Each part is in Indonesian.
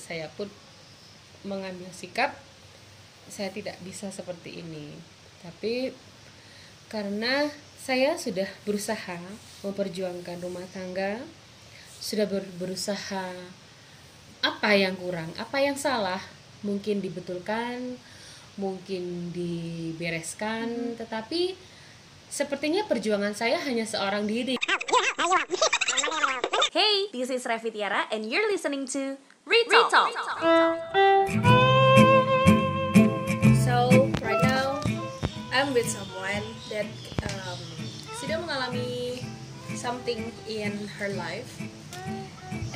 saya pun mengambil sikap saya tidak bisa seperti ini. Tapi karena saya sudah berusaha memperjuangkan rumah tangga sudah ber- berusaha apa yang kurang apa yang salah mungkin dibetulkan mungkin dibereskan tetapi sepertinya perjuangan saya hanya seorang diri. Hey, this is Revi Tiara and you're listening to Retalk. So right now I'm with someone that um, sudah mengalami something in her life,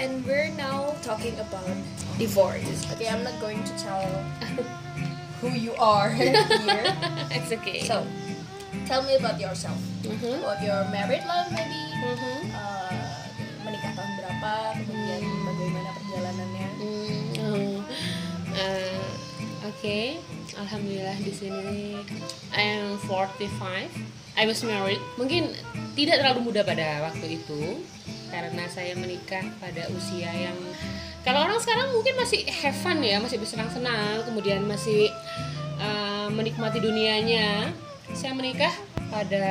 and we're now talking about divorce. Okay, I'm not going to tell who you are here. it's okay So tell me about yourself. Mhm. About your married life maybe. Mhm. Uh, Eh, Oke, alhamdulillah di sini I am 45. I was married. Mungkin tidak terlalu muda pada waktu itu karena saya menikah pada usia yang kalau orang sekarang mungkin masih have fun ya, masih bersenang-senang, kemudian masih eh, menikmati dunianya. Saya menikah pada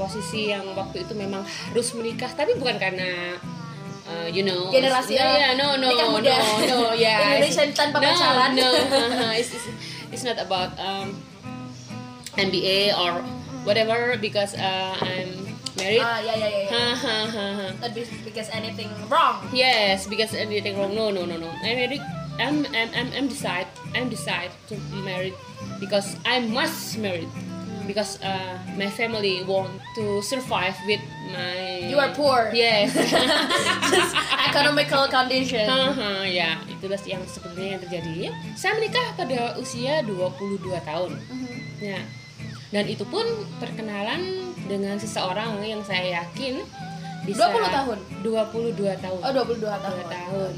posisi yang waktu itu memang harus menikah, tapi bukan karena uh, you know Generasi yeah, yeah, no no nikah muda. no no yeah Indonesia tanpa no, pacaran. no it's, it's, it's not about um, MBA or whatever because uh, I'm married Ah, ya. ya. Ha, ha, ha, ha. Not be- because anything wrong. yes because anything wrong no no no no I'm married I'm I'm I'm, I'm decide I'm decide to be married because I must married because uh, my family want to survive with my You are poor. yes Just economical condition. Haha, ya, itulah yang sebenarnya yang terjadi. Saya menikah pada usia 22 tahun. Ya. Dan itu pun perkenalan dengan seseorang yang saya yakin bisa 20 tahun? 22 tahun. Oh 22 tahun. Dua tahun.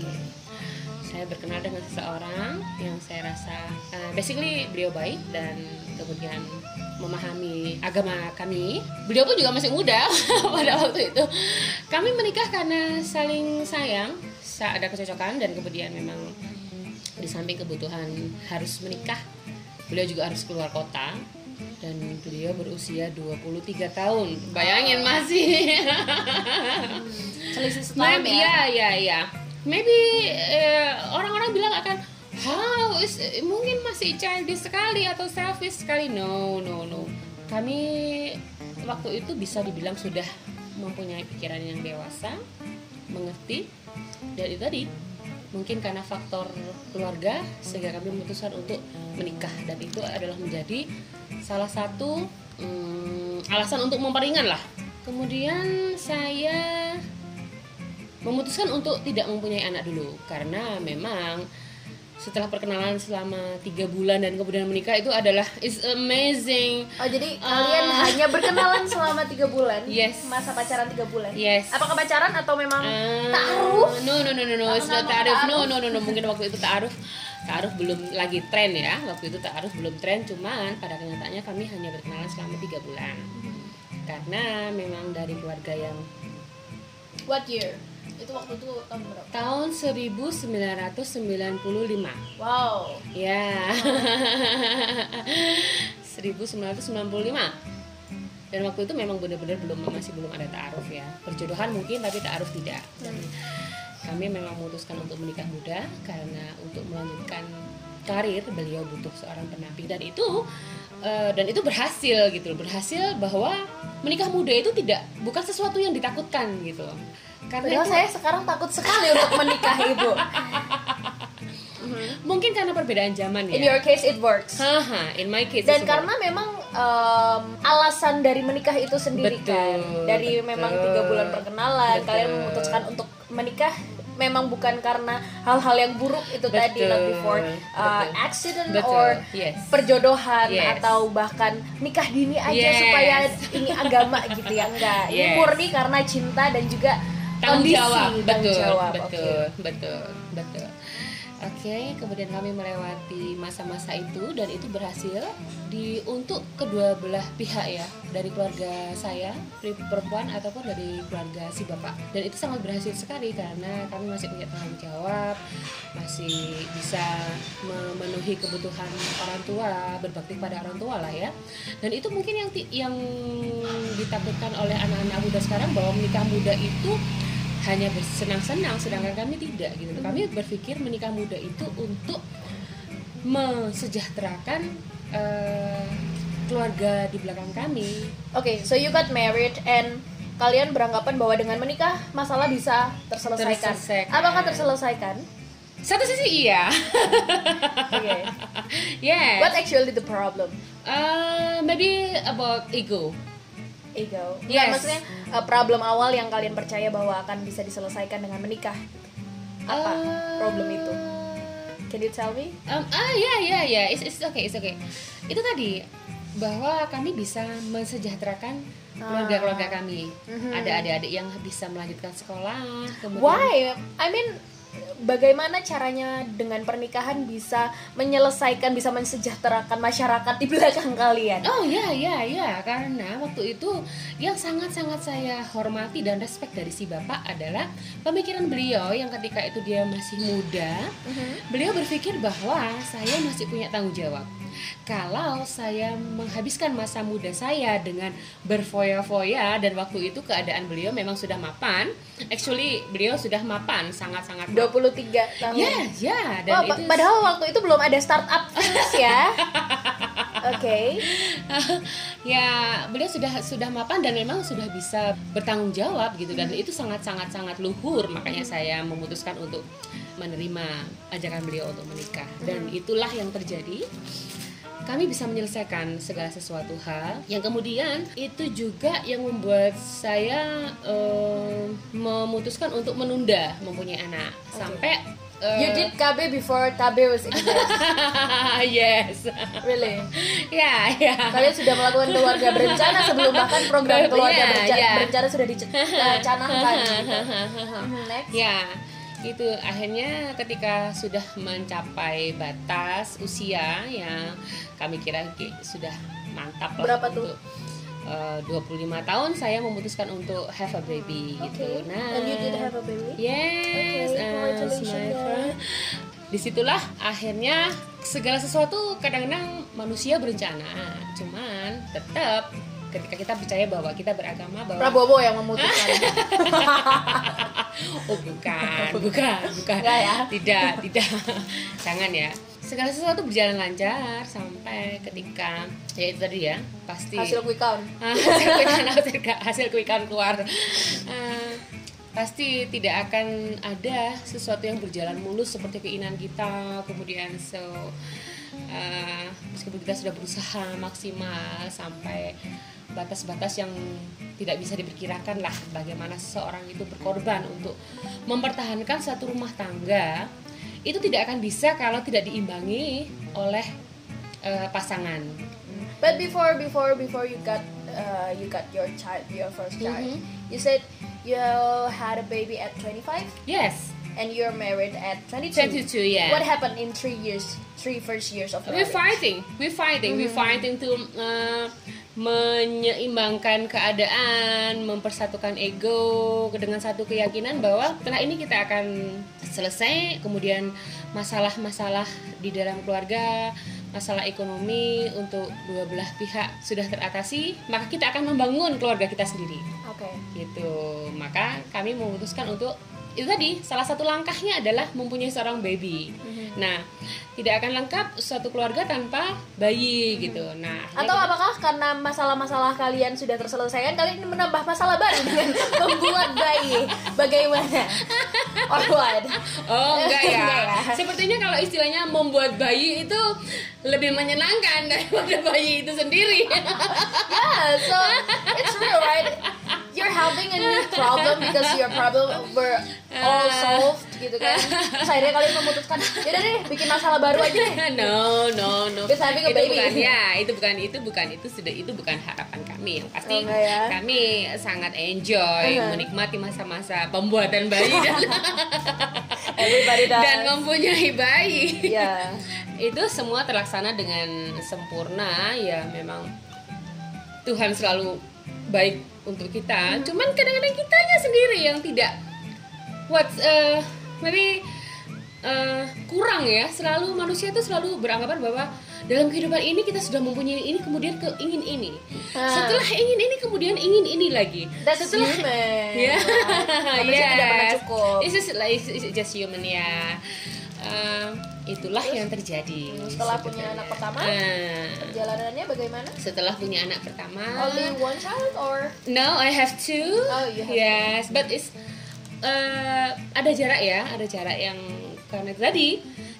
Saya berkenal dengan seseorang yang saya rasa uh, basically beliau baik dan kemudian memahami agama kami. Beliau pun juga masih muda pada waktu itu. Kami menikah karena saling sayang, sa- ada kecocokan dan kemudian memang di samping kebutuhan harus menikah, beliau juga harus keluar kota dan beliau berusia 23 tahun. Bayangin masih Selisih setahun ya. ya, ya, ya. Maybe eh, orang-orang bilang akan how is mungkin masih childish sekali atau selfish sekali. No, no, no. Kami waktu itu bisa dibilang sudah mempunyai pikiran yang dewasa, mengerti. Dan itu tadi mungkin karena faktor keluarga sehingga kami memutuskan untuk menikah dan itu adalah menjadi salah satu mm, alasan untuk memperingan lah. Kemudian saya memutuskan untuk tidak mempunyai anak dulu karena memang setelah perkenalan selama tiga bulan dan kemudian menikah itu adalah is amazing Oh jadi kalian Ah. hanya berkenalan selama tiga bulan? Yes. Masa pacaran tiga bulan? Yes. Apakah pacaran atau memang Ah, taruh? No no no no no, it's not ta'aruf? No no no no, mungkin waktu itu ta'aruf. Ta'aruf belum lagi tren ya. Waktu itu ta'aruf belum tren, cuman pada kenyataannya kami hanya berkenalan selama tiga bulan. Karena memang dari keluarga yang What year? Itu waktu itu tahun berapa? tahun 1995. Wow. Ya. 1995. Dan waktu itu memang benar-benar belum masih belum ada ta'aruf ya. Perjodohan mungkin tapi ta'aruf tidak. Dan kami memang memutuskan untuk menikah muda karena untuk melanjutkan karir beliau butuh seorang pendamping dan itu eh, dan itu berhasil gitu loh. berhasil bahwa menikah muda itu tidak bukan sesuatu yang ditakutkan gitu. Karena Padahal itu- saya sekarang takut sekali untuk menikah ibu. mungkin karena perbedaan zaman ya In your case it works. Haha, in my case Dan karena memang em, alasan dari menikah itu sendiri Betul, kan, dari memang betul. tiga bulan perkenalan, Betul. kalian memutuskan untuk menikah memang bukan karena hal-hal yang buruk itu tadi, not Betul, before uh, betul. accident Betul, or yes. perjodohan Yes. atau bahkan nikah dini aja Yes. supaya ini agama gitu ya enggak. Ini Yes. murni karena cinta dan juga tanggung jawab betul jawab. betul betul betul oke Oke, kemudian kami melewati masa-masa itu dan itu berhasil di untuk kedua belah pihak ya, dari keluarga saya, perempuan ataupun dari keluarga si bapak. Dan itu sangat berhasil sekali karena kami masih punya tanggung jawab, masih bisa memenuhi kebutuhan orang tua, berbakti pada orang tua lah ya. Dan itu mungkin yang yang ditakutkan oleh anak-anak muda sekarang bahwa menikah muda itu hanya bersenang-senang sedangkan kami tidak gitu kami berpikir menikah muda itu untuk mensejahterakan eh, keluarga di belakang kami Oke, so you got married and kalian beranggapan bahwa dengan menikah masalah bisa terselesaikan. Terselesaikan. Apakah terselesaikan? satu sisi iya Oke. yes What actually the problem? Eh, maybe about ego Ego. Nggak, Yes. maksudnya uh, problem awal yang kalian percaya bahwa akan bisa diselesaikan dengan menikah. Apa Eh, problem itu? Can you tell me? Um, ah ya ya ya, it's, it's okay, it's okay. Itu tadi bahwa kami bisa mensejahterakan keluarga-keluarga kami. Mhm. Ada adik-adik yang bisa melanjutkan sekolah, kemudian Why? I mean, bagaimana caranya dengan pernikahan bisa menyelesaikan, bisa mensejahterakan masyarakat di belakang kalian? Oh ya ya ya, karena waktu itu yang sangat-sangat saya hormati dan respect dari si bapak adalah pemikiran beliau yang ketika itu dia masih muda, beliau berpikir bahwa saya masih punya tanggung jawab. Kalau saya menghabiskan masa muda saya dengan berfoya-foya dan waktu itu keadaan beliau memang sudah mapan, actually beliau sudah mapan sangat-sangat 23 tahun. Ya, ya, dan pa- itu padahal waktu itu belum ada startup Vince ya. Oke. ya beliau sudah sudah mapan dan memang sudah bisa bertanggung jawab gitu dan itu sangat sangat sangat luhur makanya saya memutuskan untuk menerima ajakan beliau untuk menikah dan itulah yang terjadi kami bisa menyelesaikan segala sesuatu hal yang kemudian itu juga yang membuat saya eh, memutuskan untuk menunda mempunyai anak sampai eh, You did KB before KB was exist. yes Really? ya ya Kalian sudah melakukan keluarga berencana sebelum bahkan program keluarga Ya, berencana, ya. berencana sudah dicanangkan. gitu. Mhm, Next. ya itu akhirnya ketika sudah mencapai batas usia yang kami kira ki- sudah mantap lah Berapa tuh? eh, 25 tahun saya memutuskan untuk have a baby Oke. gitu nah And you did have a baby? yes Okay, my friend. di situlah akhirnya segala sesuatu kadang-kadang manusia berencana cuman tetap ketika kita percaya bahwa kita beragama bahwa Prabowo yang memutuskan. oh bukan, bukan, bukan. Ya? Tidak, tidak. Jangan ya. Segala sesuatu berjalan lancar sampai ketika ya itu tadi ya pasti Hasil quick count. Hasil quick count hasil, hasil quick count keluar. Ah, pasti tidak akan ada sesuatu yang berjalan mulus seperti keinginan kita kemudian so uh, meskipun kita sudah berusaha maksimal sampai batas-batas yang tidak bisa diperkirakan lah bagaimana seseorang itu berkorban untuk mempertahankan satu rumah tangga itu tidak akan bisa kalau tidak diimbangi oleh uh, pasangan. But before before before you got uh, you got your child, your first child, Mhm. you said you had a baby at 25 yes. And you're married at 22. 22 yeah. What happened in three years, three first years of We're marriage? fighting, we're fighting, we're fighting to uh, menyeimbangkan keadaan, mempersatukan ego dengan satu keyakinan bahwa setelah ini kita akan selesai, kemudian masalah-masalah di dalam keluarga, masalah ekonomi untuk dua belah pihak sudah teratasi, maka kita akan membangun keluarga kita sendiri. Oke. Gitu. Maka kami memutuskan untuk itu tadi salah satu langkahnya adalah mempunyai seorang baby. Nah, tidak akan lengkap suatu keluarga tanpa bayi gitu. Nah, Atau akhirnya apakah karena masalah-masalah kalian sudah terselesaikan, kalian menambah masalah baru dengan membuat bayi? Bagaimana? Or what? kita- oh enggak ya. Enggak ya. Sepertinya kalau istilahnya membuat bayi itu lebih menyenangkan daripada bayi itu sendiri. Yeah, so it's real, right? You're having a new problem because your problem were all solved gitu kan. Terus akhirnya kalian memutuskan yaudah deh bikin masalah baru aja deh. No no no. Just having a itu baby. bukan ya itu bukan itu bukan itu sudah itu bukan harapan kami. Yang pasti Oh, enggak ya? kami sangat enjoy Uh-huh. menikmati masa-masa pembuatan bayi dan, everybody does. dan mempunyai bayi. Ya itu semua terlaksana dengan sempurna ya memang Tuhan selalu baik untuk kita. Cuman kadang-kadang kitanya sendiri yang tidak what uh, maybe uh, kurang ya. Selalu manusia itu selalu beranggapan bahwa dalam kehidupan ini kita sudah mempunyai ini kemudian ke ingin ini. Ah. setelah ingin ini kemudian ingin ini lagi. That's setelah human. Ya, manusia tidak pernah yes. cukup. It's just like it's just human ya. Eh, itulah yang terjadi. setelah punya anak pertama Eh, perjalanannya bagaimana setelah punya anak pertama. only one child or No, I have two. Oh, you have yes, but it's eh, ada jarak ya, ada jarak yang karena itu tadi.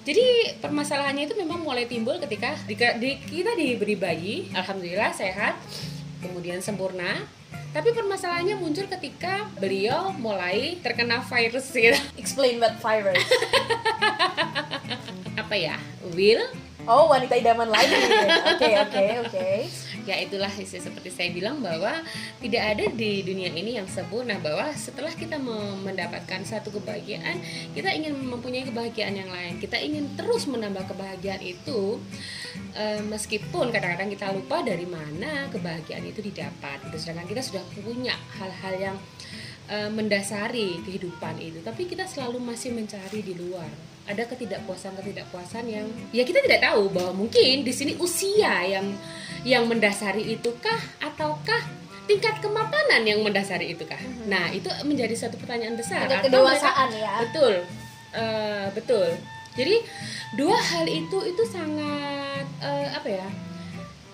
Jadi permasalahannya itu memang mulai timbul ketika di, di- kita diberi bayi, alhamdulillah sehat, kemudian sempurna. Tapi permasalahannya muncul ketika beliau mulai terkena virus gitu. explain what virus Apa ya? Will? Oh wanita idaman lagi oke oke oke ya itulah isi- seperti saya bilang bahwa tidak ada di dunia ini yang sempurna bahwa setelah kita me- mendapatkan satu kebahagiaan kita ingin mempunyai kebahagiaan yang lain. Kita ingin terus menambah kebahagiaan itu eh, meskipun kadang-kadang kita lupa dari mana kebahagiaan itu didapat gitu. sedangkan kita sudah punya hal-hal yang eh, mendasari kehidupan itu. Tapi kita selalu masih mencari di luar ada ketidakpuasan ketidakpuasan yang ya kita tidak tahu bahwa mungkin di sini usia yang yang mendasari itukah ataukah tingkat kemapanan yang mendasari itukah? Nah itu menjadi satu pertanyaan besar. Atau kedewasaan mereka- ya. betul. Eh, betul. Jadi dua hal itu itu sangat eh, apa ya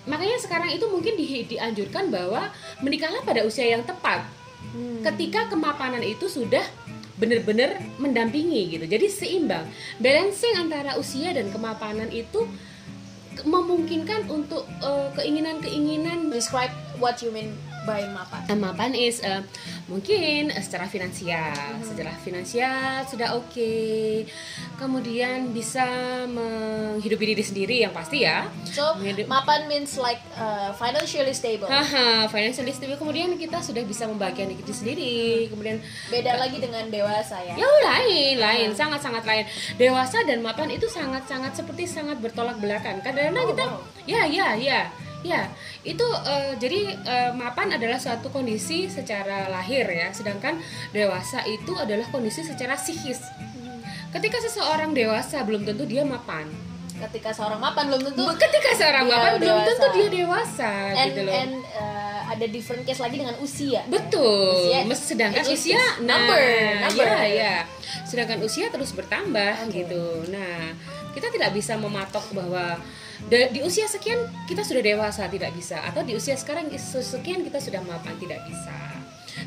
makanya sekarang itu mungkin di- dianjurkan bahwa menikahlah pada usia yang tepat. Hmm. ketika kemapanan itu sudah benar-benar mendampingi gitu. Jadi seimbang. Balancing antara usia dan kemapanan itu memungkinkan untuk eh, keinginan-keinginan describe what you mean by mapan. Eh, mapan is eh, mungkin eh, secara finansial. Hmm. secara finansial sudah oke. Kemudian bisa menghidupi diri sendiri yang pasti ya. So Menghidup- mapan means like uh, financially stable. Haha, financially stable. Kemudian kita sudah bisa membahagiakan diri sendiri. Kemudian beda lagi dengan dewasa ya. Ya lain, lain, sangat-sangat lain. Dewasa dan mapan itu sangat-sangat seperti sangat bertolak belakang. Kadang-kadang Oh, kita, wow. ya, ya, ya, ya. Itu eh, jadi eh, mapan adalah suatu kondisi secara lahir ya, sedangkan dewasa itu adalah kondisi secara psikis. Ketika seseorang dewasa belum tentu dia mapan. ketika seorang mapan belum tentu Ketika seorang mapan belum tentu dia dewasa and gitu loh. and uh, ada different case lagi dengan usia Betul. Usia, sedangkan usia nah, number, number. ya ya. Sedangkan usia terus bertambah Oke. gitu. Nah, kita tidak bisa mematok bahwa di usia sekian kita sudah dewasa tidak bisa atau di usia sekarang sekian kita sudah mapan tidak bisa.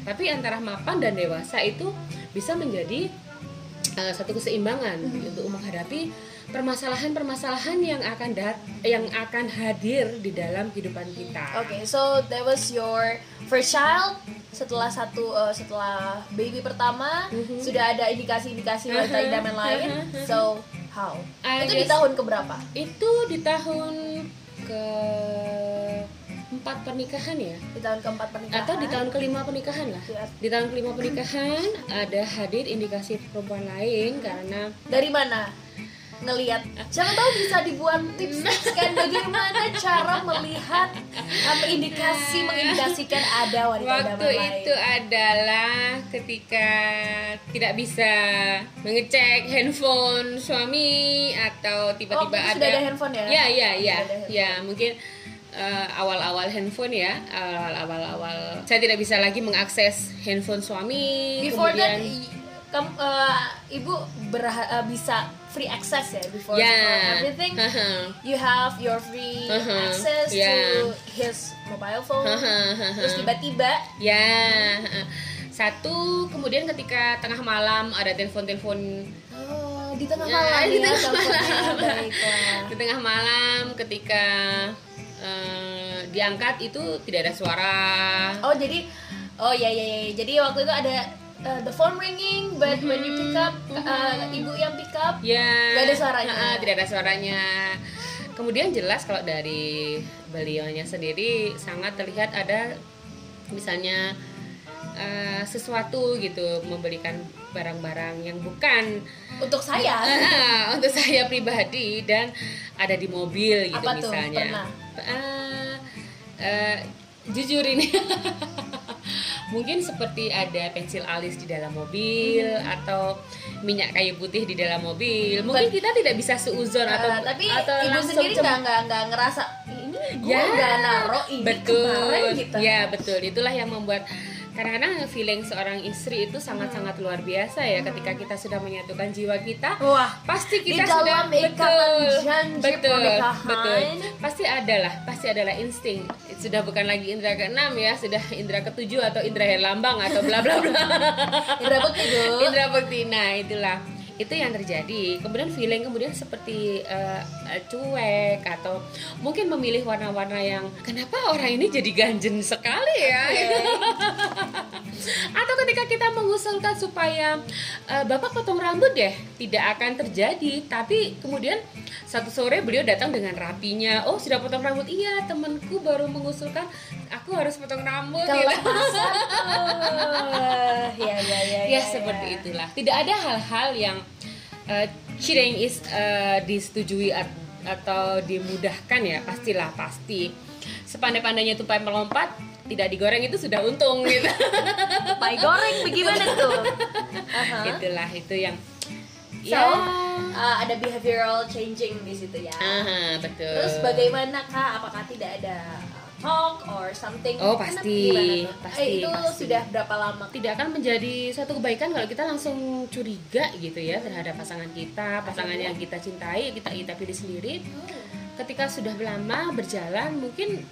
Tapi antara mapan dan dewasa itu bisa menjadi uh, satu keseimbangan Hmm. untuk menghadapi permasalahan-permasalahan yang akan dat yang akan hadir di dalam kehidupan kita. Oke, so that was your first child. Setelah satu uh, setelah baby pertama Mhm. sudah ada indikasi-indikasi wanita Uh-huh, idaman lain. uh-huh, So how? I Itu di tahun keberapa? itu di tahun ke empat pernikahan ya Di tahun keempat pernikahan. atau di tahun kelima pernikahan lah Iya. di tahun kelima pernikahan ada hadir indikasi perempuan lain karena dari mana? Ngelihat. Siapa tahu bisa dibuat tips kan bagaimana cara melihat apa indikasi mengindikasikan ada wanita waktu lain. itu adalah ketika tidak bisa mengecek handphone suami atau tiba-tiba Oh, ada sudah ada handphone ya? ya ya ya ya mungkin eh, awal-awal handphone ya awal-awal awal saya tidak bisa lagi mengakses handphone suami Before that, kemudian i- kam- uh, ibu berha- uh, bisa free access ya before, ya before everything. Haha. You have your free Uh-huh. access Yeah. to his mobile phone. Hahaha. Terus tiba-tiba ya satu kemudian ketika tengah malam ada telepon-telepon oh, di tengah Ya, malam di ya, tengah teleponnya. malam. Baiklah. di tengah malam ketika eh, diangkat itu tidak ada suara Oh jadi Oh iya iya iya. Jadi waktu itu ada uh, the phone ringing, but when you pick up, uh, ibu yang pick up, Ya. Nggak ada suaranya. Tidak ada suaranya. Kemudian jelas kalau dari beliaunya sendiri sangat terlihat ada misalnya eh, sesuatu gitu membelikan barang-barang yang bukan untuk saya. ah, untuk saya pribadi dan ada di mobil gitu Apa tuh? misalnya. Pernah? Ah, eh, jujur ini mungkin seperti ada pensil alis di dalam mobil Hmm. atau minyak kayu putih di dalam mobil. Mungkin kita tidak bisa seuzon Uh, atau tapi atau ibu langsung sendiri nggak nggak nggak ngerasa ini gue Ya, nggak naro ini betul. kemarin gitu. Ya, betul. Itulah yang membuat kadang-kadang feeling seorang istri itu sangat-sangat luar biasa ya ketika kita sudah menyatukan jiwa kita. Wah, Pasti di kita dalam sudah betul, pernikahan. betul. Pasti adalah, pasti adalah insting. Sudah bukan lagi indera keenam ya, sudah indera ketujuh atau indera herlambang atau bla bla bla. Indra Bekti Bu. Indra Bekti. Nah, itulah itu yang terjadi. Kemudian feeling kemudian seperti eh, cuek atau mungkin memilih warna-warna yang kenapa orang ini jadi ganjen sekali ya. atau ketika kita mengusulkan supaya eh, Bapak potong rambut deh, tidak akan terjadi. Tapi kemudian satu sore beliau datang dengan rapinya. Oh, sudah potong rambut? Iya, temanku baru mengusulkan aku harus potong rambut. gitu. Kelepasan. Oh, ya ya ya. ya seperti itulah tidak ada hal-hal yang uh, cheating is uh, disetujui atau dimudahkan ya pastilah pasti sepandai-pandainya tupai melompat tidak digoreng itu sudah untung gitu Pai goreng bagaimana tuh? Aha. itulah itu yang So, ya uh, ada behavioral changing di situ ya. Aha, betul Terus bagaimana kak? Apakah tidak ada talk or something? Oh, Kenapa- pasti, tuh? pasti, Eh, itu pasti. sudah berapa lama? tidak akan menjadi suatu kebaikan kalau kita langsung curiga gitu ya terhadap pasangan kita, pasangan yang kita cintai, kita kita pilih sendiri. Ketika sudah lama berjalan, mungkin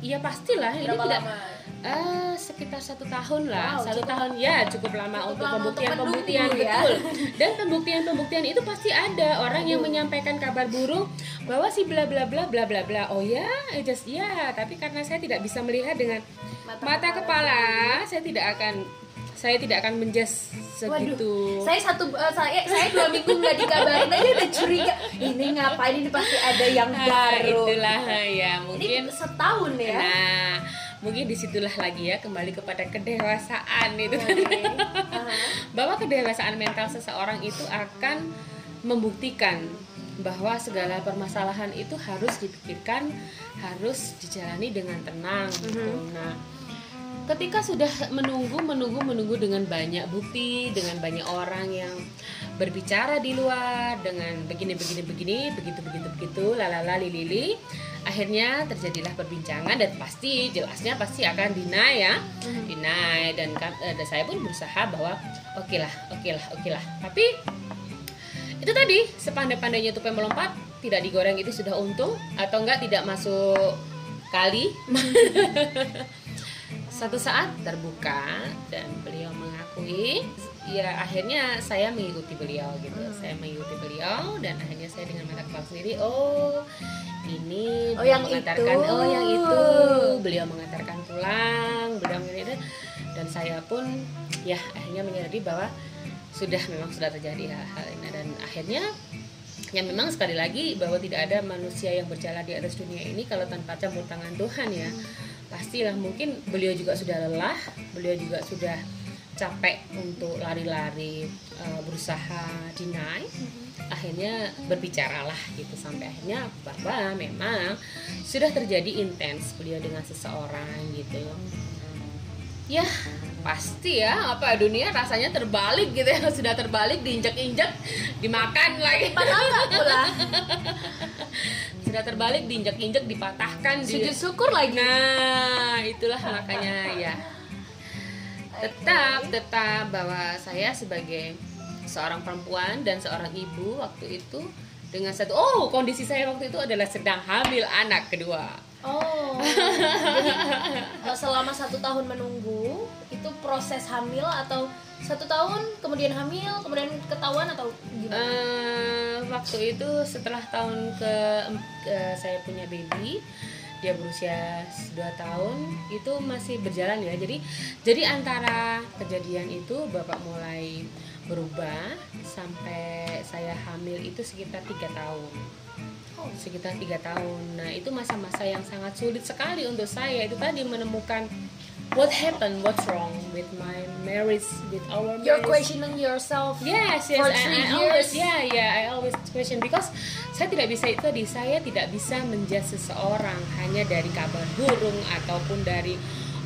ya pastilah ini Berapa tidak lama? Eh, sekitar satu tahun lah, Wow, satu cukup- tahun ya cukup lama cukup untuk lama untuk pembuktian pembuktian ya. betul. Dan pembuktian pembuktian itu pasti ada orang yang menyampaikan kabar buruk bahwa si bla bla bla bla bla bla. Oh ya, eh, just ya. Tapi karena saya tidak bisa melihat dengan Mata mata, kepala kepala, saya tidak akan saya tidak akan menjas segitu. Saya satu eh, saya saya dua minggu nggak dikabarin aja udah curiga. Ini ngapain ini pasti ada yang Ah, baru. itulah ya Ini mungkin setahun ya. nah mungkin di situlah lagi ya kembali kepada kedewasaan itu Oke. Aha. bahwa kedewasaan mental seseorang itu akan membuktikan bahwa segala permasalahan itu harus dipikirkan, harus dijalani dengan tenang. gitu. Nah, ketika sudah menunggu, menunggu, menunggu dengan banyak bukti, dengan banyak orang yang berbicara di luar, dengan begini, begini, begini, begitu, begitu, begitu, lalala, lili, akhirnya terjadilah perbincangan dan pasti jelasnya pasti akan deny ya, deny dan, eh, dan saya pun berusaha bahwa oke lah, oke lah, oke lah, tapi itu tadi sepandai-pandainya tupai melompat tidak digoreng itu sudah untung atau enggak tidak masuk kali. Satu saat terbuka dan beliau mengakui ya akhirnya saya mengikuti beliau gitu. Saya mengikuti beliau dan akhirnya saya dengan mata kepala sendiri oh ini Oh, yang mengantarkan itu. oh yang itu. Beliau mengantarkan pulang beliau mengantarkan dan saya pun ya akhirnya menyadari bahwa sudah memang sudah terjadi hal-hal ini. Dan akhirnya yang memang sekali lagi bahwa tidak ada manusia yang berjalan di atas dunia ini kalau tanpa campur tangan Tuhan ya. Pastilah mungkin beliau juga sudah lelah beliau juga sudah capek untuk lari-lari eh, berusaha deny akhirnya berbicaralah gitu sampai akhirnya bahwa memang sudah terjadi intens beliau dengan seseorang gitu. Ya pasti ya apa dunia rasanya terbalik gitu ya. Sudah terbalik diinjak-injak dimakan lagi. Padahal pula. sudah terbalik diinjak-injak dipatahkan di- Sujud syukur lagi. nah itulah makanya ya tetap tetap bahwa saya sebagai seorang perempuan dan seorang ibu waktu itu dengan satu oh kondisi saya waktu itu adalah sedang hamil anak kedua Oh, jadi eh, selama satu tahun menunggu itu proses hamil atau satu tahun kemudian hamil kemudian ketahuan atau gimana? Eh, waktu itu setelah tahun ke, ke saya punya baby dia berusia 2 tahun itu masih berjalan ya. Jadi jadi antara kejadian itu bapak mulai berubah sampai saya hamil itu sekitar tiga tahun. Sekitar tiga tahun. Nah itu masa-masa yang sangat sulit sekali untuk saya. Itu tadi menemukan what happened what's wrong with my marriage with our You're marriage questioning yourself. Yes, yes, For I, three I always, years. yeah, yeah, I always question because saya tidak bisa itu tadi, saya tidak bisa menjudge seseorang hanya dari kabar burung ataupun dari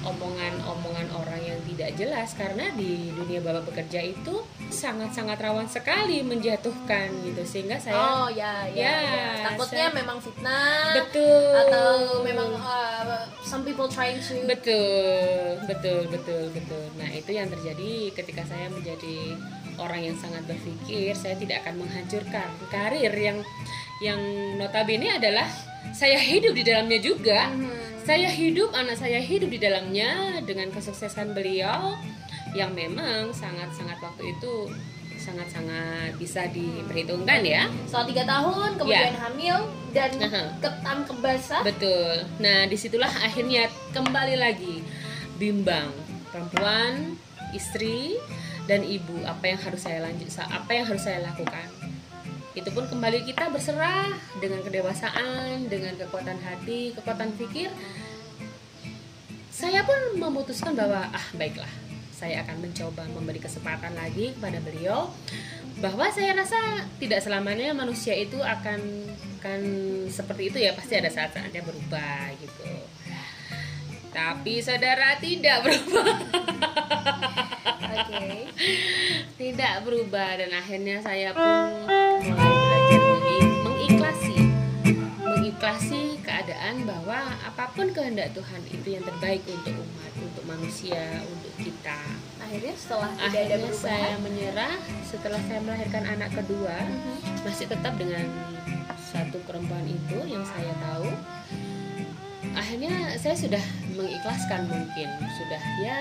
omongan-omongan orang yang tidak jelas karena di dunia bapak bekerja itu sangat-sangat rawan sekali menjatuhkan gitu sehingga saya Oh ya ya. Ya, ya. Takutnya saya- memang fitnah. betul Atau memang uh, some people trying to. betul betul betul betul nah itu yang terjadi ketika saya menjadi orang yang sangat berpikir saya tidak akan menghancurkan karir yang yang notabene adalah saya hidup di dalamnya juga Mhm. Saya hidup anak saya hidup di dalamnya dengan kesuksesan beliau yang memang sangat-sangat waktu itu sangat-sangat bisa diperhitungkan ya Setelah tiga tahun kemudian hamil dan Aha. ketam kebasah. Betul. Nah, di situlah akhirnya kembali lagi bimbang perempuan, istri, dan ibu. Apa yang harus saya lanjut? Apa yang harus saya lakukan? Itu pun kembali kita berserah dengan kedewasaan, dengan kekuatan hati, kekuatan pikir. Saya pun memutuskan bahwa ah baiklah, saya akan mencoba memberi kesempatan lagi kepada beliau bahwa saya rasa tidak selamanya manusia itu akan kan seperti itu ya pasti ada saat-saatnya berubah gitu tapi saudara tidak berubah Oke. tidak berubah dan akhirnya saya pun mulai belajar mengi- mengikhlasi mengikhlasi keadaan bahwa apa pun kehendak Tuhan itu yang terbaik untuk umat untuk manusia untuk kita Akhirnya setelah tidak ada akhirnya perubahan. saya menyerah setelah saya melahirkan anak kedua Mhm. masih tetap dengan satu perempuan itu yang saya tahu akhirnya saya sudah mengikhlaskan mungkin. Sudah ya.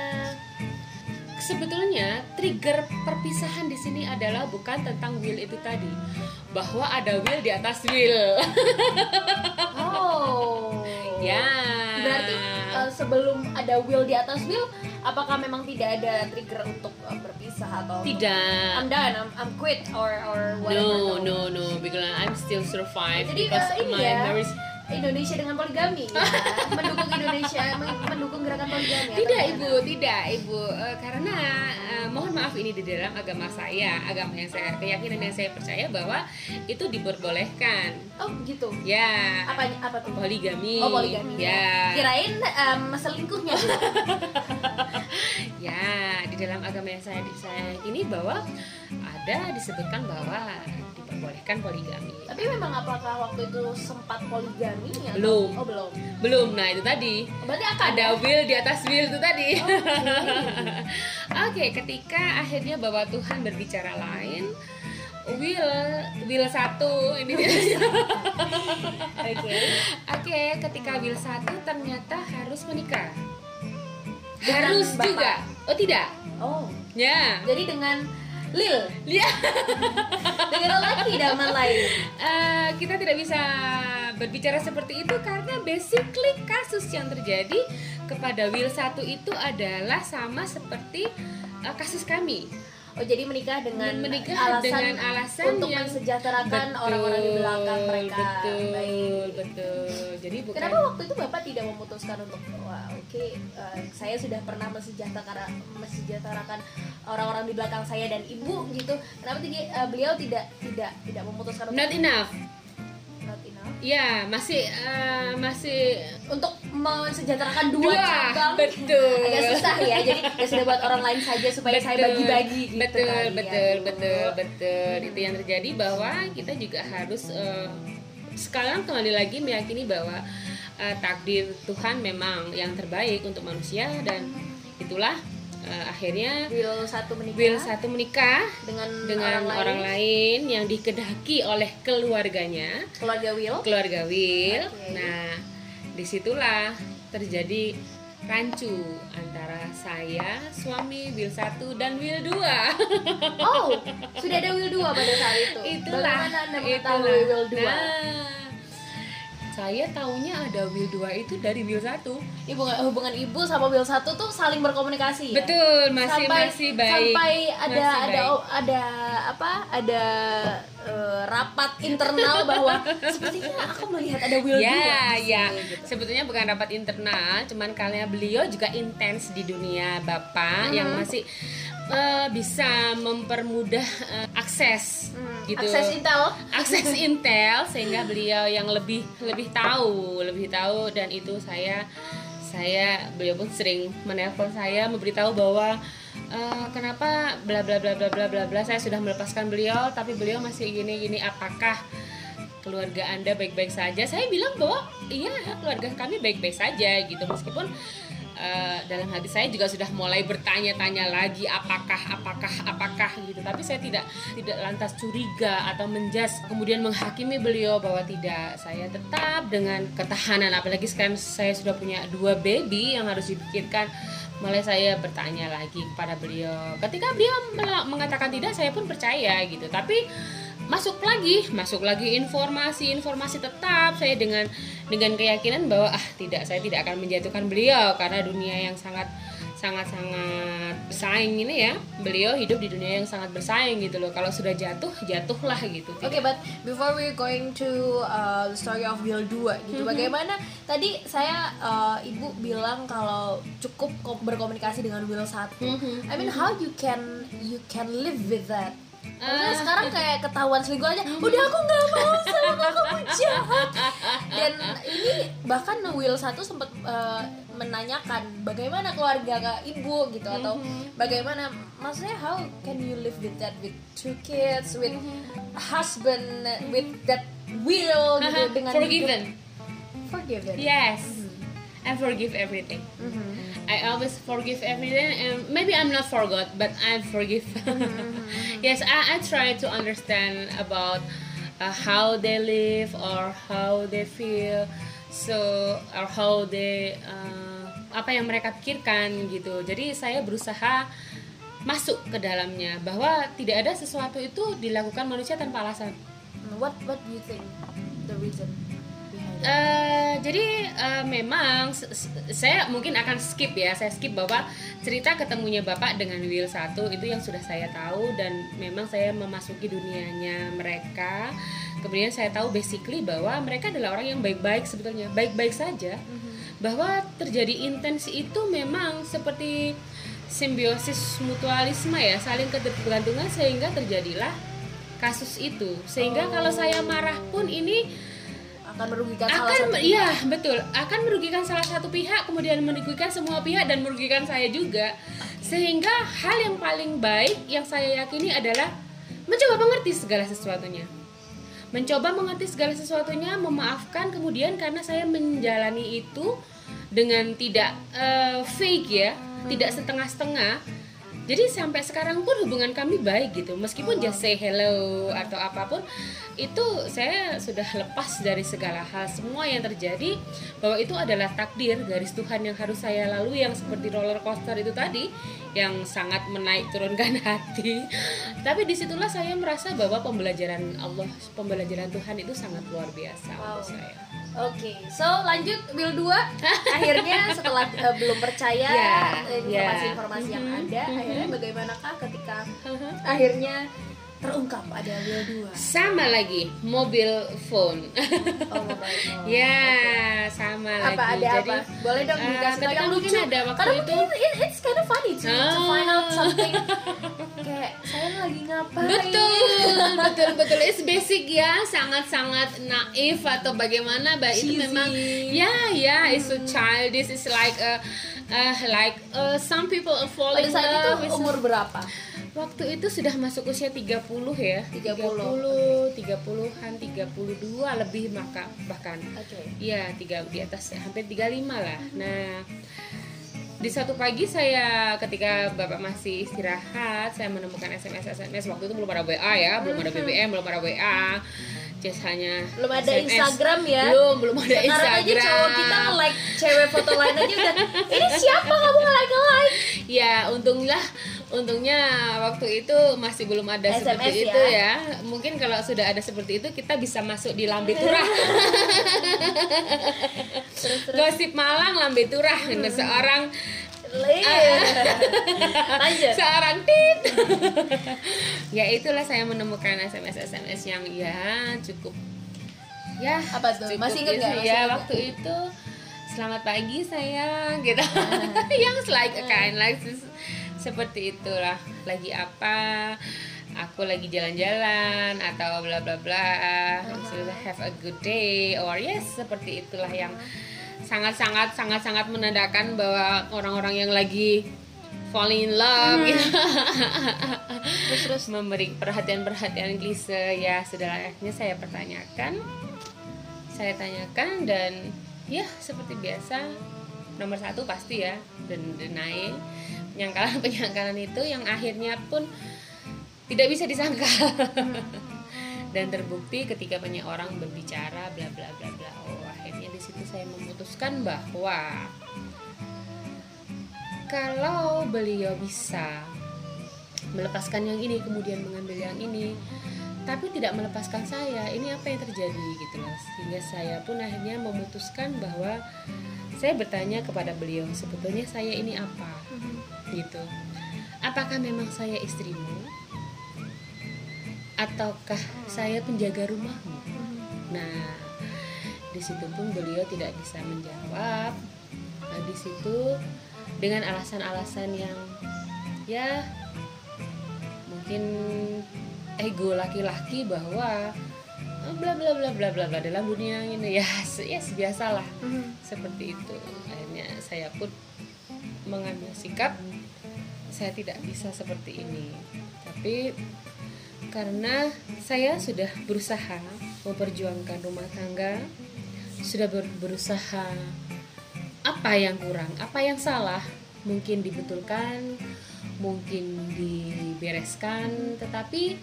Sebetulnya trigger perpisahan di sini adalah bukan tentang will itu tadi. Bahwa ada will di atas will. Oh. ya. Berarti uh, sebelum ada will di atas will, apakah memang tidak ada trigger untuk uh, berpisah atau tidak. I'm done, I'm, I'm quit or or whatever? no no no because I'm still survive Jadi, because uh, my ya, marriage Indonesia dengan poligami ya. mendukung Indonesia men- mendukung gerakan poligami Tidak ibu, tidak ibu, Eh, karena eh, mohon maaf ini di dalam agama saya, agama yang saya keyakinan yang saya percaya bahwa itu diperbolehkan. Oh gitu. Ya. Apa apa tuh? Poligami. Oh poligami. Ya. Kirain um, selingkuhnya. Ya, di dalam agama yang saya saya ini bahwa ada disebutkan bahwa diperbolehkan poligami. Tapi memang apakah waktu itu sempat poligami? atau- Belum. Oh belum. Belum, nah itu tadi. Berarti akan ada will di atas will itu tadi. Oh, Oke, ketika akhirnya bahwa Tuhan berbicara lain, will will satu ini Oke. Oke, ketika will satu ternyata harus menikah. Dengan harus Bapak? juga. Oh tidak. Oh. Ya. Jadi dengan Lil, Ya. dengan lelaki daman lain. Eh, kita tidak bisa berbicara seperti itu karena basically kasus yang terjadi kepada Will satu itu adalah sama seperti eh, kasus kami. Oh jadi menikah dengan Menikah alasan, dengan alasan untuk yang mensejahterakan orang-orang di belakang mereka. Betul, Baik. betul. Jadi bukan Kenapa waktu itu bapak tidak memutuskan untuk wah oke eh, saya sudah pernah mensejahterakan mensejahterakan orang-orang di belakang saya dan ibu gitu. Kenapa tidak eh, beliau tidak tidak tidak memutuskan untuk not enough. Not enough? Ya, masih eh, masih untuk mensejahterakan dua, Dua, cabang betul. agak susah ya jadi ya sudah buat orang lain saja supaya saya bagi-bagi gitu betul kali ya. betul Bu. betul betul itu yang terjadi bahwa kita juga harus eh, sekarang kembali lagi meyakini bahwa eh, takdir Tuhan memang yang terbaik untuk manusia dan itulah eh, akhirnya Will satu menikah Will satu menikah dengan, dengan orang, lain yang dikedaki oleh keluarganya keluarga Will keluarga Will. Oke. Nah, di situlah terjadi rancu antara saya, suami Will 1 dan Will 2. Oh, sudah ada Will 2 pada saat itu. itulah Bagaimana Anda itulah. Will 2? Nah, saya taunya ada will 2 itu dari will 1 hubungan hubungan ibu sama Will satu tuh saling berkomunikasi ya? betul masih sampai masih baik sampai ada Masih ada baik. ada apa ada eh, rapat internal bahwa sepertinya aku melihat ada Will ya dua di ya sini, gitu. sebetulnya bukan rapat internal cuman karena beliau juga intens di dunia bapak yang Hmm. masih eh, bisa mempermudah eh, akses Hmm, gitu. akses intel. Akses intel sehingga beliau yang lebih lebih tahu lebih tahu. Dan itu saya saya beliau pun sering menelpon saya memberitahu bahwa eh, kenapa bla bla bla bla bla bla bla saya sudah melepaskan beliau tapi beliau masih gini gini. Apakah keluarga anda baik-baik saja? Saya bilang bahwa iya keluarga kami baik-baik saja gitu. Meskipun eh, dalam hati saya juga sudah mulai bertanya-tanya lagi apakah apakah apakah gitu. Tapi saya tidak tidak lantas curiga atau menjas kemudian menghakimi beliau bahwa tidak. Saya tetap dengan ketahanan apalagi sekarang saya sudah punya dua baby yang harus dipikirkan mulai saya bertanya lagi kepada beliau. Ketika beliau mengatakan tidak saya pun percaya gitu. Tapi masuk lagi masuk lagi informasi informasi tetap. Saya dengan dengan keyakinan bahwa ah tidak saya tidak akan menjatuhkan beliau karena dunia yang sangat sangat sangat bersaing ini ya beliau hidup di dunia yang sangat bersaing gitu loh kalau sudah jatuh jatuhlah gitu Oke, but before we going to uh, the story of Will 2 gitu, Mm-hmm. bagaimana tadi saya uh, ibu bilang kalau cukup ko- berkomunikasi dengan Will 1 Mhm. I mean how you can you can live with that? Maksudnya Ah. sekarang kayak ketahuan selingkuh aja, udah aku nggak mau sama kamu jahat. Dan ini bahkan Will 1 sempat uh, menanyakan bagaimana keluarga ke ibu gitu atau Mhm. bagaimana maksudnya how can you live with that with two kids with husband with that will gitu dengan forgiven hidup- forgiven yes I forgive everything. Mhm. I always forgive everything and maybe I'm not forgot but I forgive. Yes I, I try to understand about uh, how they live or how they feel so or how they uh, apa yang mereka pikirkan gitu. Jadi saya berusaha masuk ke dalamnya bahwa tidak ada sesuatu itu dilakukan manusia tanpa alasan. What what do you think the reason Eh, jadi eh, memang saya mungkin akan skip ya. Saya skip bahwa cerita ketemunya bapak dengan Will satu itu yang sudah saya tahu dan memang saya memasuki dunianya mereka. Kemudian saya tahu basically bahwa mereka adalah orang yang baik-baik sebetulnya baik-baik saja. Bahwa terjadi intens itu memang seperti simbiosis mutualisme ya saling ketergantungan sehingga terjadilah kasus itu. Sehingga kalau saya marah pun ini akan merugikan salah akan satu iya betul. Akan merugikan salah satu pihak kemudian merugikan semua pihak dan merugikan saya juga. Sehingga hal yang paling baik yang saya yakini adalah mencoba mengerti segala sesuatunya. Mencoba mengerti segala sesuatunya memaafkan kemudian karena saya menjalani itu dengan tidak eh, fake ya tidak setengah-setengah jadi sampai sekarang pun hubungan kami baik gitu. Meskipun just say hello atau apa pun itu saya sudah lepas dari segala hal. Semua yang terjadi bahwa itu adalah takdir garis Tuhan yang harus saya lalui yang seperti roller coaster itu tadi yang sangat menaik turunkan hati. Tapi di situlah saya merasa bahwa pembelajaran Allah pembelajaran Tuhan itu sangat luar biasa Wow. untuk saya Oke, so lanjut Will 2 Akhirnya setelah uh, belum percaya Ya, informasi-informasi ya. yang Mhm, ada mhm. Akhirnya bagaimanakah ketika akhirnya terungkap ada Will 2 sama lagi mobil phone. Oh, mobile phone. ya Oke. sama Apa lagi. ada jadi apa? Boleh dong eh, dikasih ketika yang lucu ada waktu Karena itu. mungkin it, it's kind of funny to, to Ah. find out something. Kayak saya lagi ngapain? Betul betul betul. It's basic ya sangat sangat naif atau bagaimana bah itu memang ya ya it's so childish. It's like uh, uh, like uh, some people are falling Pada saat itu umur berapa? Waktu itu sudah masuk usia 30 ya 30. 30 30-an 32 lebih maka bahkan Oke Iya, tiga di atas hampir 35 lah. Nah, di satu pagi saya ketika Bapak masih istirahat, saya menemukan SMS SMS waktu itu belum ada WA ya, belum ada BBM, belum ada WA. Just hanya Belum ada SMS. Instagram ya Belum, belum ada Sekarang Instagram. aja cowok kita nge-like cewek foto lain aja udah Ini siapa kamu nge-like nge-like Ya, untunglah untungnya waktu itu masih belum ada SMS seperti ya. itu ya. Mungkin kalau sudah ada seperti itu kita bisa masuk di lambe turah. Terus gosip Malang lambe turah. Nah, seorang Iya. lanjut. Seorang tit. Ya itulah saya menemukan SMS SMS yang ya cukup ya Apa tuh? cukup Masih ingat ya ingat waktu itu selamat pagi sayang gitu. Yang like a kind like seperti itulah. Lagi apa? Aku lagi jalan-jalan atau bla bla bla. Maksudnya have a good day. Or yes seperti itulah yang sangat-sangat sangat-sangat menandakan bahwa orang-orang yang lagi falling in love gitu. terus terus. memberi perhatian-perhatian klise. Ya sudah layaknya saya pertanyakan. Saya tanyakan dan ya seperti biasa nomor satu pasti ya. Dan deny penyangkalan penyangkalan itu yang akhirnya pun tidak bisa disangkal dan terbukti ketika banyak orang berbicara bla bla bla bla. Oh akhirnya di situ saya memutuskan bahwa kalau beliau bisa melepaskan yang ini kemudian mengambil yang ini tapi tidak melepaskan saya ini apa yang terjadi gitu loh. Sehingga saya pun akhirnya memutuskan bahwa saya bertanya kepada beliau sebetulnya saya ini apa gitu. Apakah memang saya istrimu? Ataukah saya penjaga rumahmu? Nah di situ pun beliau tidak bisa menjawab. Nah, di situ dengan alasan-alasan yang ya mungkin ego laki-laki bahwa eh, bla bla bla bla bla bla dalam dunia ini ya ya biasalah seperti itu. Akhirnya saya pun mengambil sikap saya tidak bisa seperti ini. Tapi karena saya sudah berusaha memperjuangkan rumah tangga sudah ber- berusaha apa yang kurang apa yang salah mungkin dibetulkan mungkin dibereskan tetapi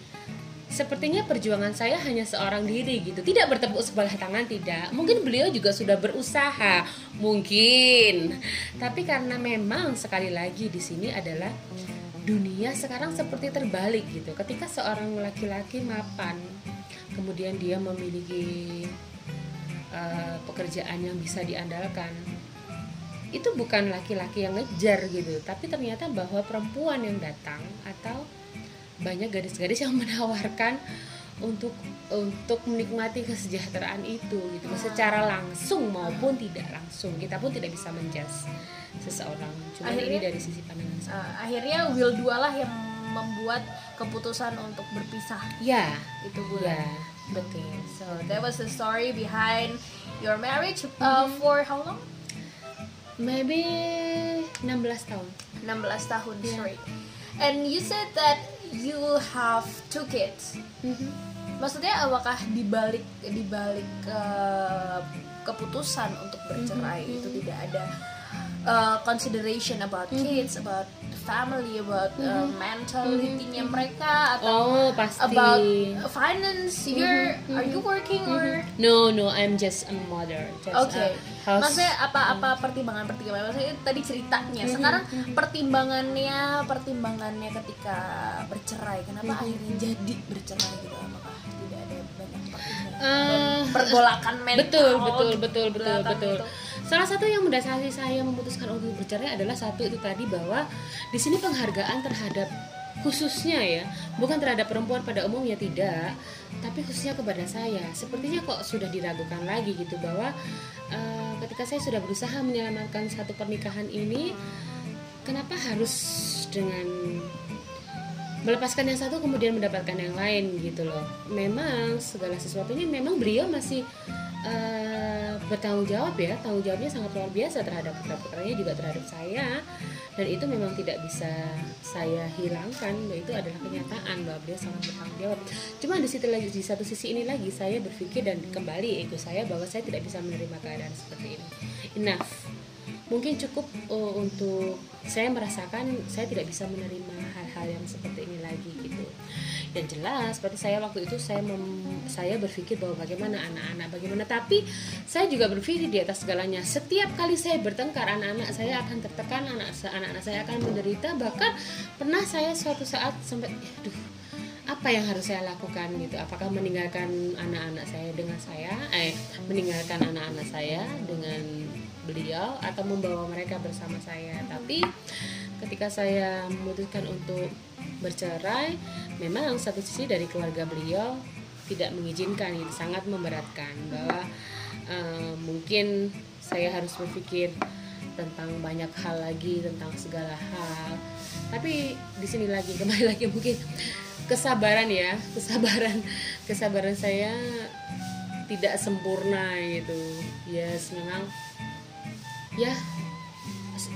sepertinya perjuangan saya hanya seorang diri gitu. Tidak bertepuk sebelah tangan tidak. Mungkin beliau juga sudah berusaha. Mungkin. Tapi karena memang sekali lagi di sini adalah dunia sekarang seperti terbalik gitu. Ketika seorang laki-laki mapan kemudian dia memiliki eh, pekerjaan yang bisa diandalkan itu bukan laki-laki yang ngejar gitu. Tapi ternyata bahwa perempuan yang datang atau banyak gadis-gadis yang menawarkan untuk untuk menikmati kesejahteraan itu gitu. Secara langsung maupun tidak langsung. Kita pun tidak bisa menjas seseorang. Cuma ini Akhirnya- dari sisi pandangan saya. Uh, akhirnya Will Dua lah yang membuat keputusan untuk berpisah. Ya. Itu Bu ya. Betul. So that was the story behind your marriage uh, for how long? Maybe 16 tahun. 16 tahun Yeah. straight and you said that you have two kids maksudnya apakah dibalik dibalik uh, keputusan untuk bercerai Mhm. itu tidak ada uh, consideration about kids about family about uh, mentality-nya mereka atau oh pasti. about finance you're Mhm, are you working or? No no I'm just a mother. Just Oke, a house maksudnya apa-apa pertimbangan pertimbangan maksudnya tadi ceritanya. Sekarang pertimbangannya pertimbangannya ketika bercerai, kenapa akhirnya jadi bercerai gitu? Apakah tidak ada banyak pertimbangan? Eh, Pergolakan mental. betul betul betul betul belakang betul. itu. Salah satu yang mendasari saya memutuskan untuk bercerai adalah satu itu tadi bahwa di sini penghargaan terhadap khususnya ya bukan terhadap perempuan pada umumnya tidak tapi khususnya kepada saya. Sepertinya kok sudah diragukan lagi gitu bahwa eh, ketika saya sudah berusaha menyelamatkan satu pernikahan ini kenapa harus dengan melepaskan yang satu kemudian mendapatkan yang lain gitu loh. Memang segala sesuatunya memang beliau masih eh, bertanggung jawab ya tanggung jawabnya sangat luar biasa terhadap putra putranya juga terhadap saya. Dan itu memang tidak bisa saya hilangkan itu adalah kenyataan bahwa beliau sangat bertanggung jawab. Cuma di situ lagi di satu sisi ini lagi saya berpikir dan kembali ego saya bahwa saya tidak bisa menerima keadaan seperti ini. Enough mungkin cukup uh, untuk saya merasakan saya tidak bisa menerima hal-hal yang seperti ini lagi gitu. Yang jelas pada saya waktu itu saya mem, saya berpikir bahwa bagaimana anak-anak bagaimana. Tapi saya juga berpikir di atas segalanya setiap kali saya bertengkar anak-anak saya akan tertekan anak anak-anak saya akan menderita. Bahkan pernah saya suatu saat sampai aduh apa yang harus saya lakukan? Gitu. Apakah meninggalkan anak-anak saya dengan saya eh meninggalkan anak-anak saya dengan beliau atau membawa mereka bersama saya. Tapi ketika saya memutuskan untuk bercerai memang satu sisi dari keluarga beliau tidak mengizinkan itu sangat memberatkan bahwa uh, mungkin saya harus berpikir tentang banyak hal lagi tentang segala hal. Tapi di sini lagi kembali lagi mungkin kesabaran ya kesabaran kesabaran saya tidak sempurna ya yes, memang ya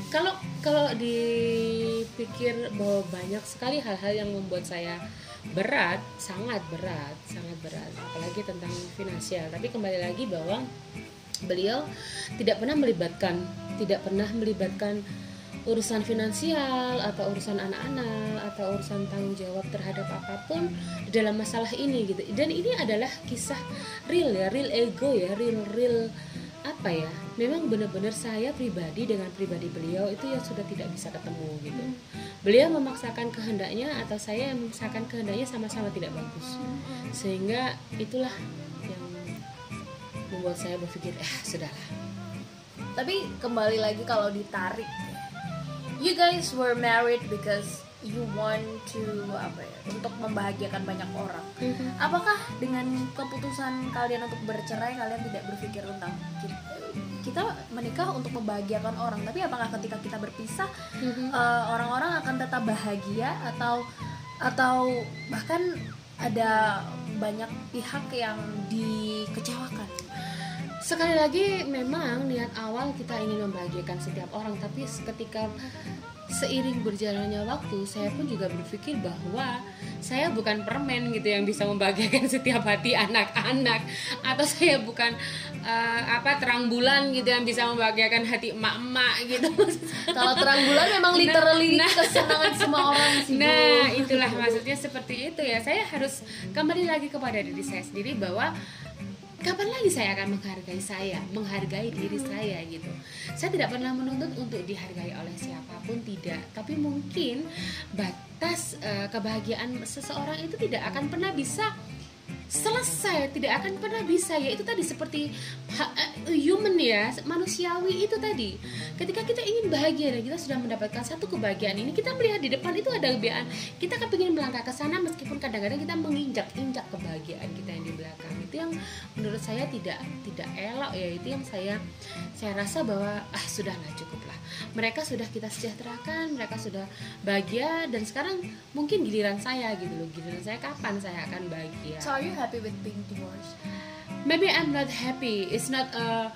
kalau kalau dipikir bahwa banyak sekali hal-hal yang membuat saya berat sangat berat sangat berat apalagi tentang finansial. Tapi kembali lagi bahwa beliau tidak pernah melibatkan tidak pernah melibatkan urusan finansial atau urusan anak-anak atau urusan tanggung jawab terhadap apa pun dalam masalah ini gitu. Dan ini adalah kisah real ya real ego ya real real apa ya memang benar-benar saya pribadi dengan pribadi beliau itu yang sudah tidak bisa ketemu gitu. Beliau memaksakan kehendaknya atau saya yang memaksakan kehendaknya sama-sama tidak bagus. Sehingga itulah yang membuat saya berpikir eh sudahlah tapi kembali lagi kalau ditarik. You guys were married because you want to apa ya untuk membahagiakan banyak orang. Mm-hmm. Apakah dengan keputusan kalian untuk bercerai kalian tidak berpikir tentang kita, menikah untuk membahagiakan orang, tapi apakah ketika kita berpisah mm-hmm. uh, orang-orang akan tetap bahagia atau atau bahkan ada banyak pihak yang dikecewakan? Sekali lagi memang niat awal kita ingin membahagiakan setiap orang tapi ketika seiring berjalannya waktu saya pun juga berpikir bahwa saya bukan permen gitu yang bisa membahagiakan setiap hati anak-anak. Atau saya bukan uh, apa terang bulan gitu yang bisa membahagiakan hati emak-emak gitu. Kalau terang bulan memang nah, literally nah, kesenangan semua orang sih nah itulah maksudnya seperti itu ya. Saya harus kembali lagi kepada diri saya sendiri bahwa kapan lagi saya akan menghargai saya, menghargai diri saya gitu. Saya tidak pernah menuntut untuk dihargai oleh siapa pun tidak, tapi mungkin batas uh, kebahagiaan seseorang itu tidak akan pernah bisa selesai tidak akan pernah bisa. Ya itu tadi seperti uh, human ya manusiawi itu tadi. Ketika kita ingin bahagia dan kita sudah mendapatkan satu kebahagiaan ini kita melihat di depan itu ada kebahagiaan kita akan ingin melangkah ke sana meskipun kadang-kadang kita menginjak-injak kebahagiaan kita yang di belakang itu yang menurut saya tidak tidak elok ya. Itu yang saya saya rasa bahwa ah sudahlah cukuplah mereka sudah kita sejahterakan mereka sudah bahagia dan sekarang mungkin giliran saya gitu loh. Giliran saya kapan saya akan bahagia? So are you happy with being divorced? Maybe I'm not happy. It's not a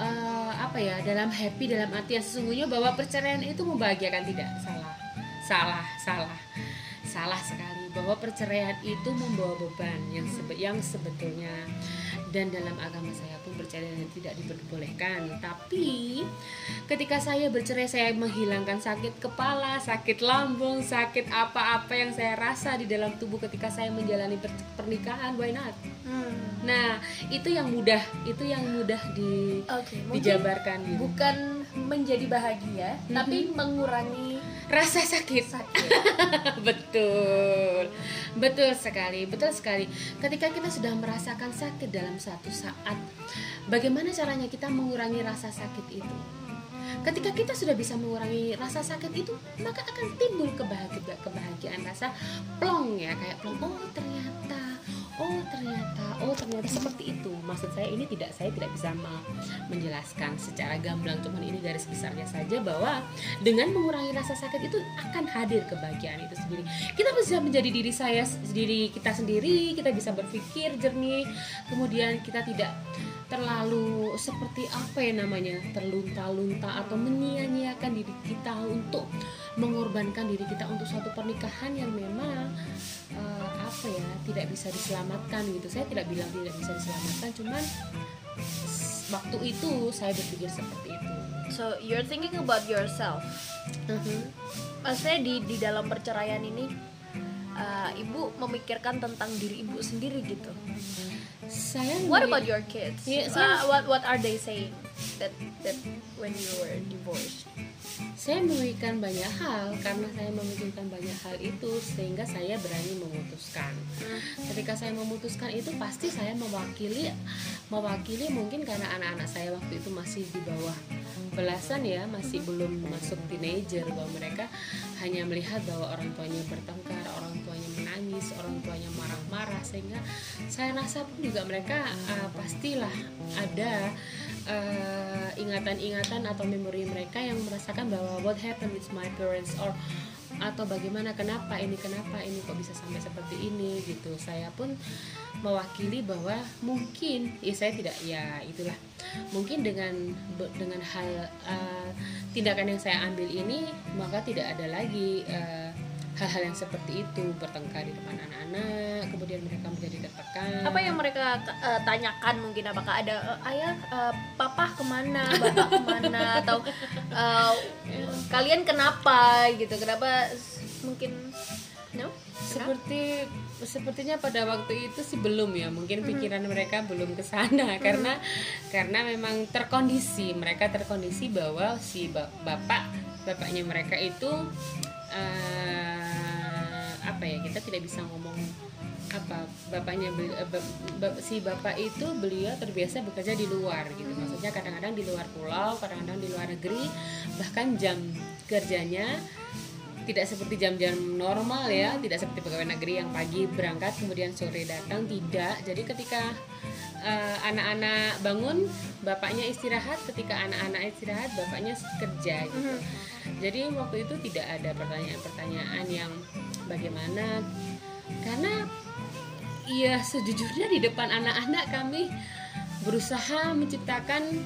uh, apa ya dalam happy dalam arti yang sesungguhnya bahwa perceraian itu membahagiakan. Tidak salah. Salah salah. Salah sekali bahwa perceraian itu membawa beban yang sebe yang sebetulnya dan dalam agama saya pun perceraian tidak diperbolehkan tapi ketika saya bercerai saya menghilangkan sakit kepala sakit lambung sakit apa-apa yang saya rasa di dalam tubuh ketika saya menjalani per pernikahan why not hmm. nah itu yang mudah itu yang mudah di okay, dijabarkan gitu. bukan menjadi bahagia mm -hmm. tapi mengurangi rasa sakit. sakit. betul. Betul sekali, betul sekali. Ketika kita sudah merasakan sakit dalam satu saat, bagaimana caranya kita mengurangi rasa sakit itu? Ketika kita sudah bisa mengurangi rasa sakit itu, maka akan timbul kebahagiaan, kebahagiaan rasa plong ya, kayak plong. Oh, ternyata oh ternyata. Oh ternyata seperti itu. Maksud saya ini tidak saya tidak bisa menjelaskan secara gamblang. Cuman ini garis besarnya saja bahwa dengan mengurangi rasa sakit itu akan hadir kebahagiaan itu sendiri. Kita bisa menjadi diri saya diri kita sendiri kita bisa berpikir jernih. Kemudian kita tidak terlalu seperti apa ya namanya terlunta-lunta atau menyia-nyiakan diri kita untuk mengorbankan diri kita untuk suatu pernikahan yang memang uh, apa ya tidak bisa diselamatkan gitu. Saya tidak bilang tidak bisa diselamatkan cuman waktu itu saya berpikir seperti itu. So you're thinking about yourself. Uh-huh. maksudnya di di dalam perceraian ini uh, ibu memikirkan tentang diri ibu sendiri gitu. Saya what about your kids? Yeah, uh, saya- what what are they saying that that when you were divorced? Saya memikirkan banyak hal karena saya memikirkan banyak hal itu sehingga saya berani memutuskan. Ketika saya memutuskan itu pasti saya mewakili mewakili mungkin karena anak-anak saya waktu itu masih di bawah belasan ya masih belum masuk teenager bahwa mereka hanya melihat bahwa orang tuanya bertengkar orang tuanya menangis orang tuanya marah-marah sehingga saya rasa pun juga mereka uh, pastilah ada uh, ingatan-ingatan atau memori mereka yang merasakan bahwa what happened with my parents or atau bagaimana kenapa ini kenapa ini kok bisa sampai seperti ini gitu. Saya pun mewakili bahwa mungkin ya saya tidak ya itulah. Mungkin dengan dengan hal uh, tindakan yang saya ambil ini maka tidak ada lagi uh, hal-hal yang seperti itu bertengkar di depan anak-anak kemudian mereka menjadi tertekan. Apa yang mereka uh, tanyakan mungkin? Apakah ada uh, ayah uh, papa ke mana bapak ke mana atau uh, kalian kenapa gitu? Kenapa mungkin no? Seperti sepertinya pada waktu itu sih belum ya. Mungkin pikiran mereka belum ke sana. Karena karena memang terkondisi. Mereka terkondisi bahwa si ba- bapak bapaknya mereka itu eh, apa ya kita tidak bisa ngomong apa bapaknya eh, si bapak itu beliau terbiasa bekerja di luar gitu. Maksudnya kadang-kadang di luar pulau kadang-kadang di luar negeri bahkan jam kerjanya tidak seperti jam-jam normal ya tidak seperti pegawai negeri yang pagi berangkat kemudian sore datang tidak. Jadi ketika eh, anak-anak bangun bapaknya istirahat. Ketika anak-anak istirahat bapaknya kerja gitu jadi waktu itu tidak ada pertanyaan-pertanyaan yang bagaimana. Karena ya sejujurnya di depan anak-anak kami berusaha menciptakan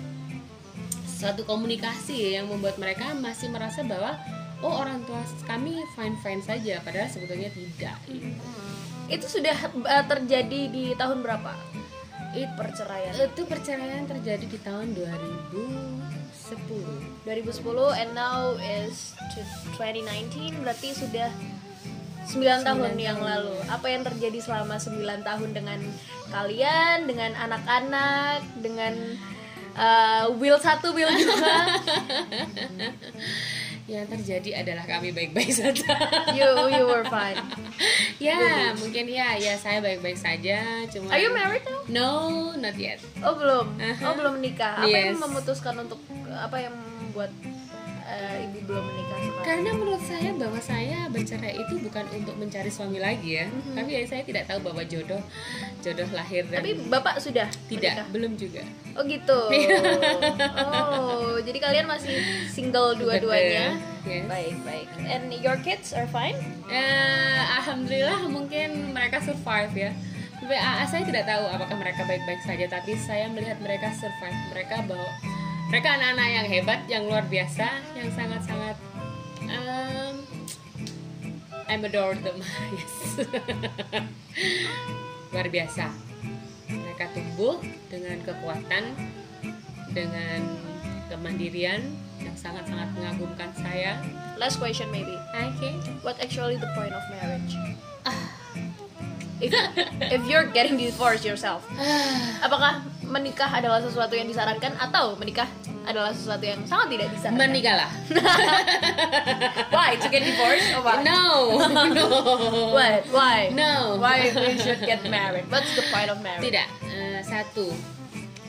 suatu komunikasi ya yang membuat mereka masih merasa bahwa oh orang tua kami fine fine saja padahal sebetulnya tidak. Gitu. itu sudah uh, terjadi di tahun berapa? It- perceraian. Itu perceraian terjadi di tahun 2010 2010 and now is to 2019 berarti sudah 9 tahun yang tahun. lalu apa yang terjadi selama 9 tahun dengan kalian dengan anak-anak dengan uh, Will satu Will juga yang terjadi adalah kami baik-baik saja. You you were fine. Ya mungkin ya ya saya baik-baik saja cuma are you married now? No not yet. Oh belum. Aha. oh belum menikah. Apa yang Yes. memutuskan untuk apa yang membuat uh, ibu belum menikah sekarang karena menurut saya bahwa saya bercerai itu bukan untuk mencari suami lagi ya Mhm. tapi ya saya tidak tahu bahwa jodoh jodoh lahir dan tapi bapak sudah tidak menikah? belum juga Oh gitu. Oh, jadi kalian masih single dua-duanya. Yes. Baik, baik. And your kids are fine? Eh, alhamdulillah mungkin mereka survive ya Tapi, ah, saya tidak tahu apakah mereka baik-baik saja tapi saya melihat mereka survive mereka bahwa mereka anak-anak yang hebat yang luar biasa yang sangat-sangat um, I'm adore them yes. Luar biasa. Mereka tumbuh dengan kekuatan dengan kemandirian yang sangat-sangat mengagumkan saya. Last question maybe. oke. What actually the point of marriage? If, if you're getting divorced yourself, apakah menikah adalah sesuatu yang disarankan atau menikah adalah sesuatu yang sangat tidak disarankan? menikahlah Why to get divorced? Or what? no no What? Why? No. Why we should get married? What's the point of marriage? tidak Eh, satu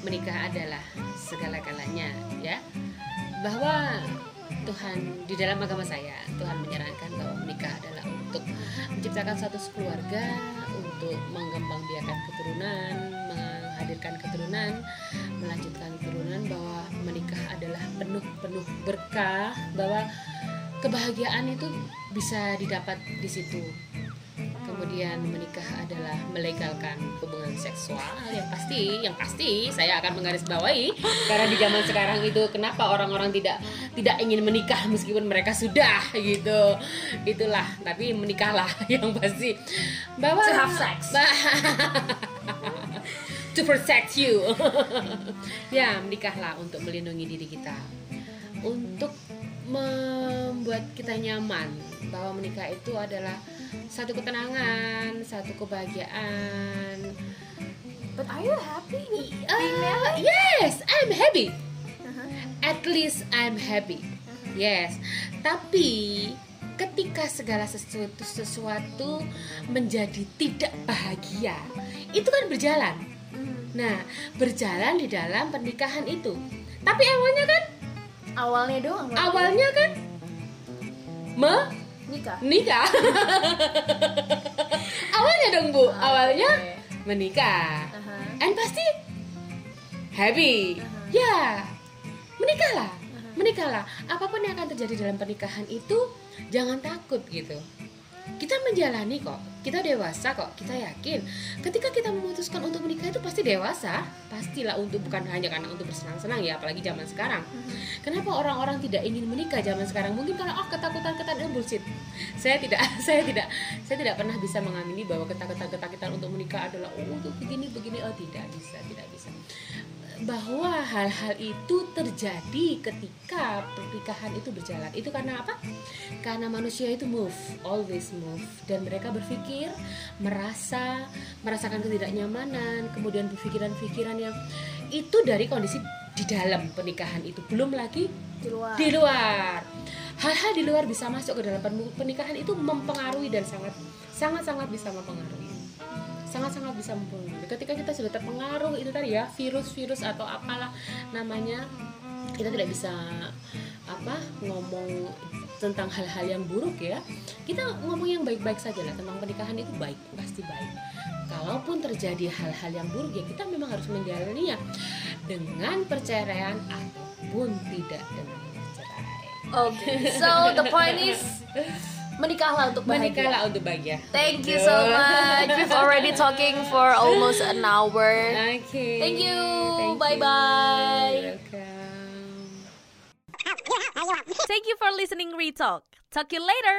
menikah adalah segala-galanya ya bahwa Tuhan di dalam agama saya Tuhan menyarankan bahwa menikah adalah untuk menciptakan satu keluarga untuk mengembangbiakan keturunan menghadirkan keturunan melanjutkan keturunan bahwa menikah adalah penuh-penuh berkah bahwa kebahagiaan itu bisa didapat di situ kemudian menikah adalah melegalkan hubungan seksual yang pasti yang pasti saya akan menggarisbawahi karena di zaman sekarang itu kenapa orang-orang tidak tidak ingin menikah meskipun mereka sudah gitu. Itulah tapi menikahlah yang pasti. Bahwa To have sex. To protect you. Ya menikahlah untuk melindungi diri kita. Untuk membuat kita nyaman bahwa menikah itu adalah satu ketenangan satu kebahagiaan. But are you happy? Ah, yes I'm happy. Uh-huh. at least I'm happy. Yes. Tapi ketika segala sesuatu sesuatu menjadi tidak bahagia itu kan berjalan. Nah berjalan di dalam pernikahan itu. Tapi awalnya kan? Awalnya doang. awalnya kan nikah. menikah awalnya dong bu. Awalnya Oke. menikah. Aha. and pasti happy. Ya menikahlah. Menikahlah. Apa pun yang akan terjadi dalam pernikahan itu jangan takut gitu. Kita menjalani kok kita dewasa kok kita yakin. Ketika kita memutuskan untuk menikah itu pasti dewasa. Pastilah untuk bukan hanya karena untuk bersenang-senang ya apalagi zaman sekarang. Kenapa orang-orang tidak ingin menikah zaman sekarang? Mungkin karena oh ketakutan ketakutan bullshit. Saya tidak saya tidak saya tidak pernah bisa mengamini bahwa ketakutan ketakutan untuk menikah adalah oh begini begini. Oh tidak bisa tidak bisa bahwa hal-hal itu terjadi ketika pernikahan itu berjalan. Itu karena apa? Karena manusia itu move, always move dan mereka berpikir, merasa, merasakan ketidaknyamanan, kemudian berpikiran-pikiran yang itu dari kondisi di dalam pernikahan itu belum lagi Di luar. di luar. Hal-hal di luar bisa masuk ke dalam pernikahan itu mempengaruhi dan sangat sangat sangat bisa mempengaruhi sangat-sangat bisa mempengaruhi. Ketika kita sudah terpengaruh itu tadi ya virus-virus atau apalah namanya kita tidak bisa apa ngomong tentang hal-hal yang buruk ya. Kita ngomong yang baik-baik saja lah tentang pernikahan itu baik pasti baik. Kalaupun terjadi hal-hal yang buruk ya kita memang harus menjalaninya dengan perceraian ataupun tidak dengan bercerai. Oke. So the point is menikahlah untuk bahagia. Menikahlah untuk bahagia. Thank you so much. We've already talking for almost an hour. Okay. Thank you. Thank you. Welcome. Thank you for listening Retalk. Talk you later.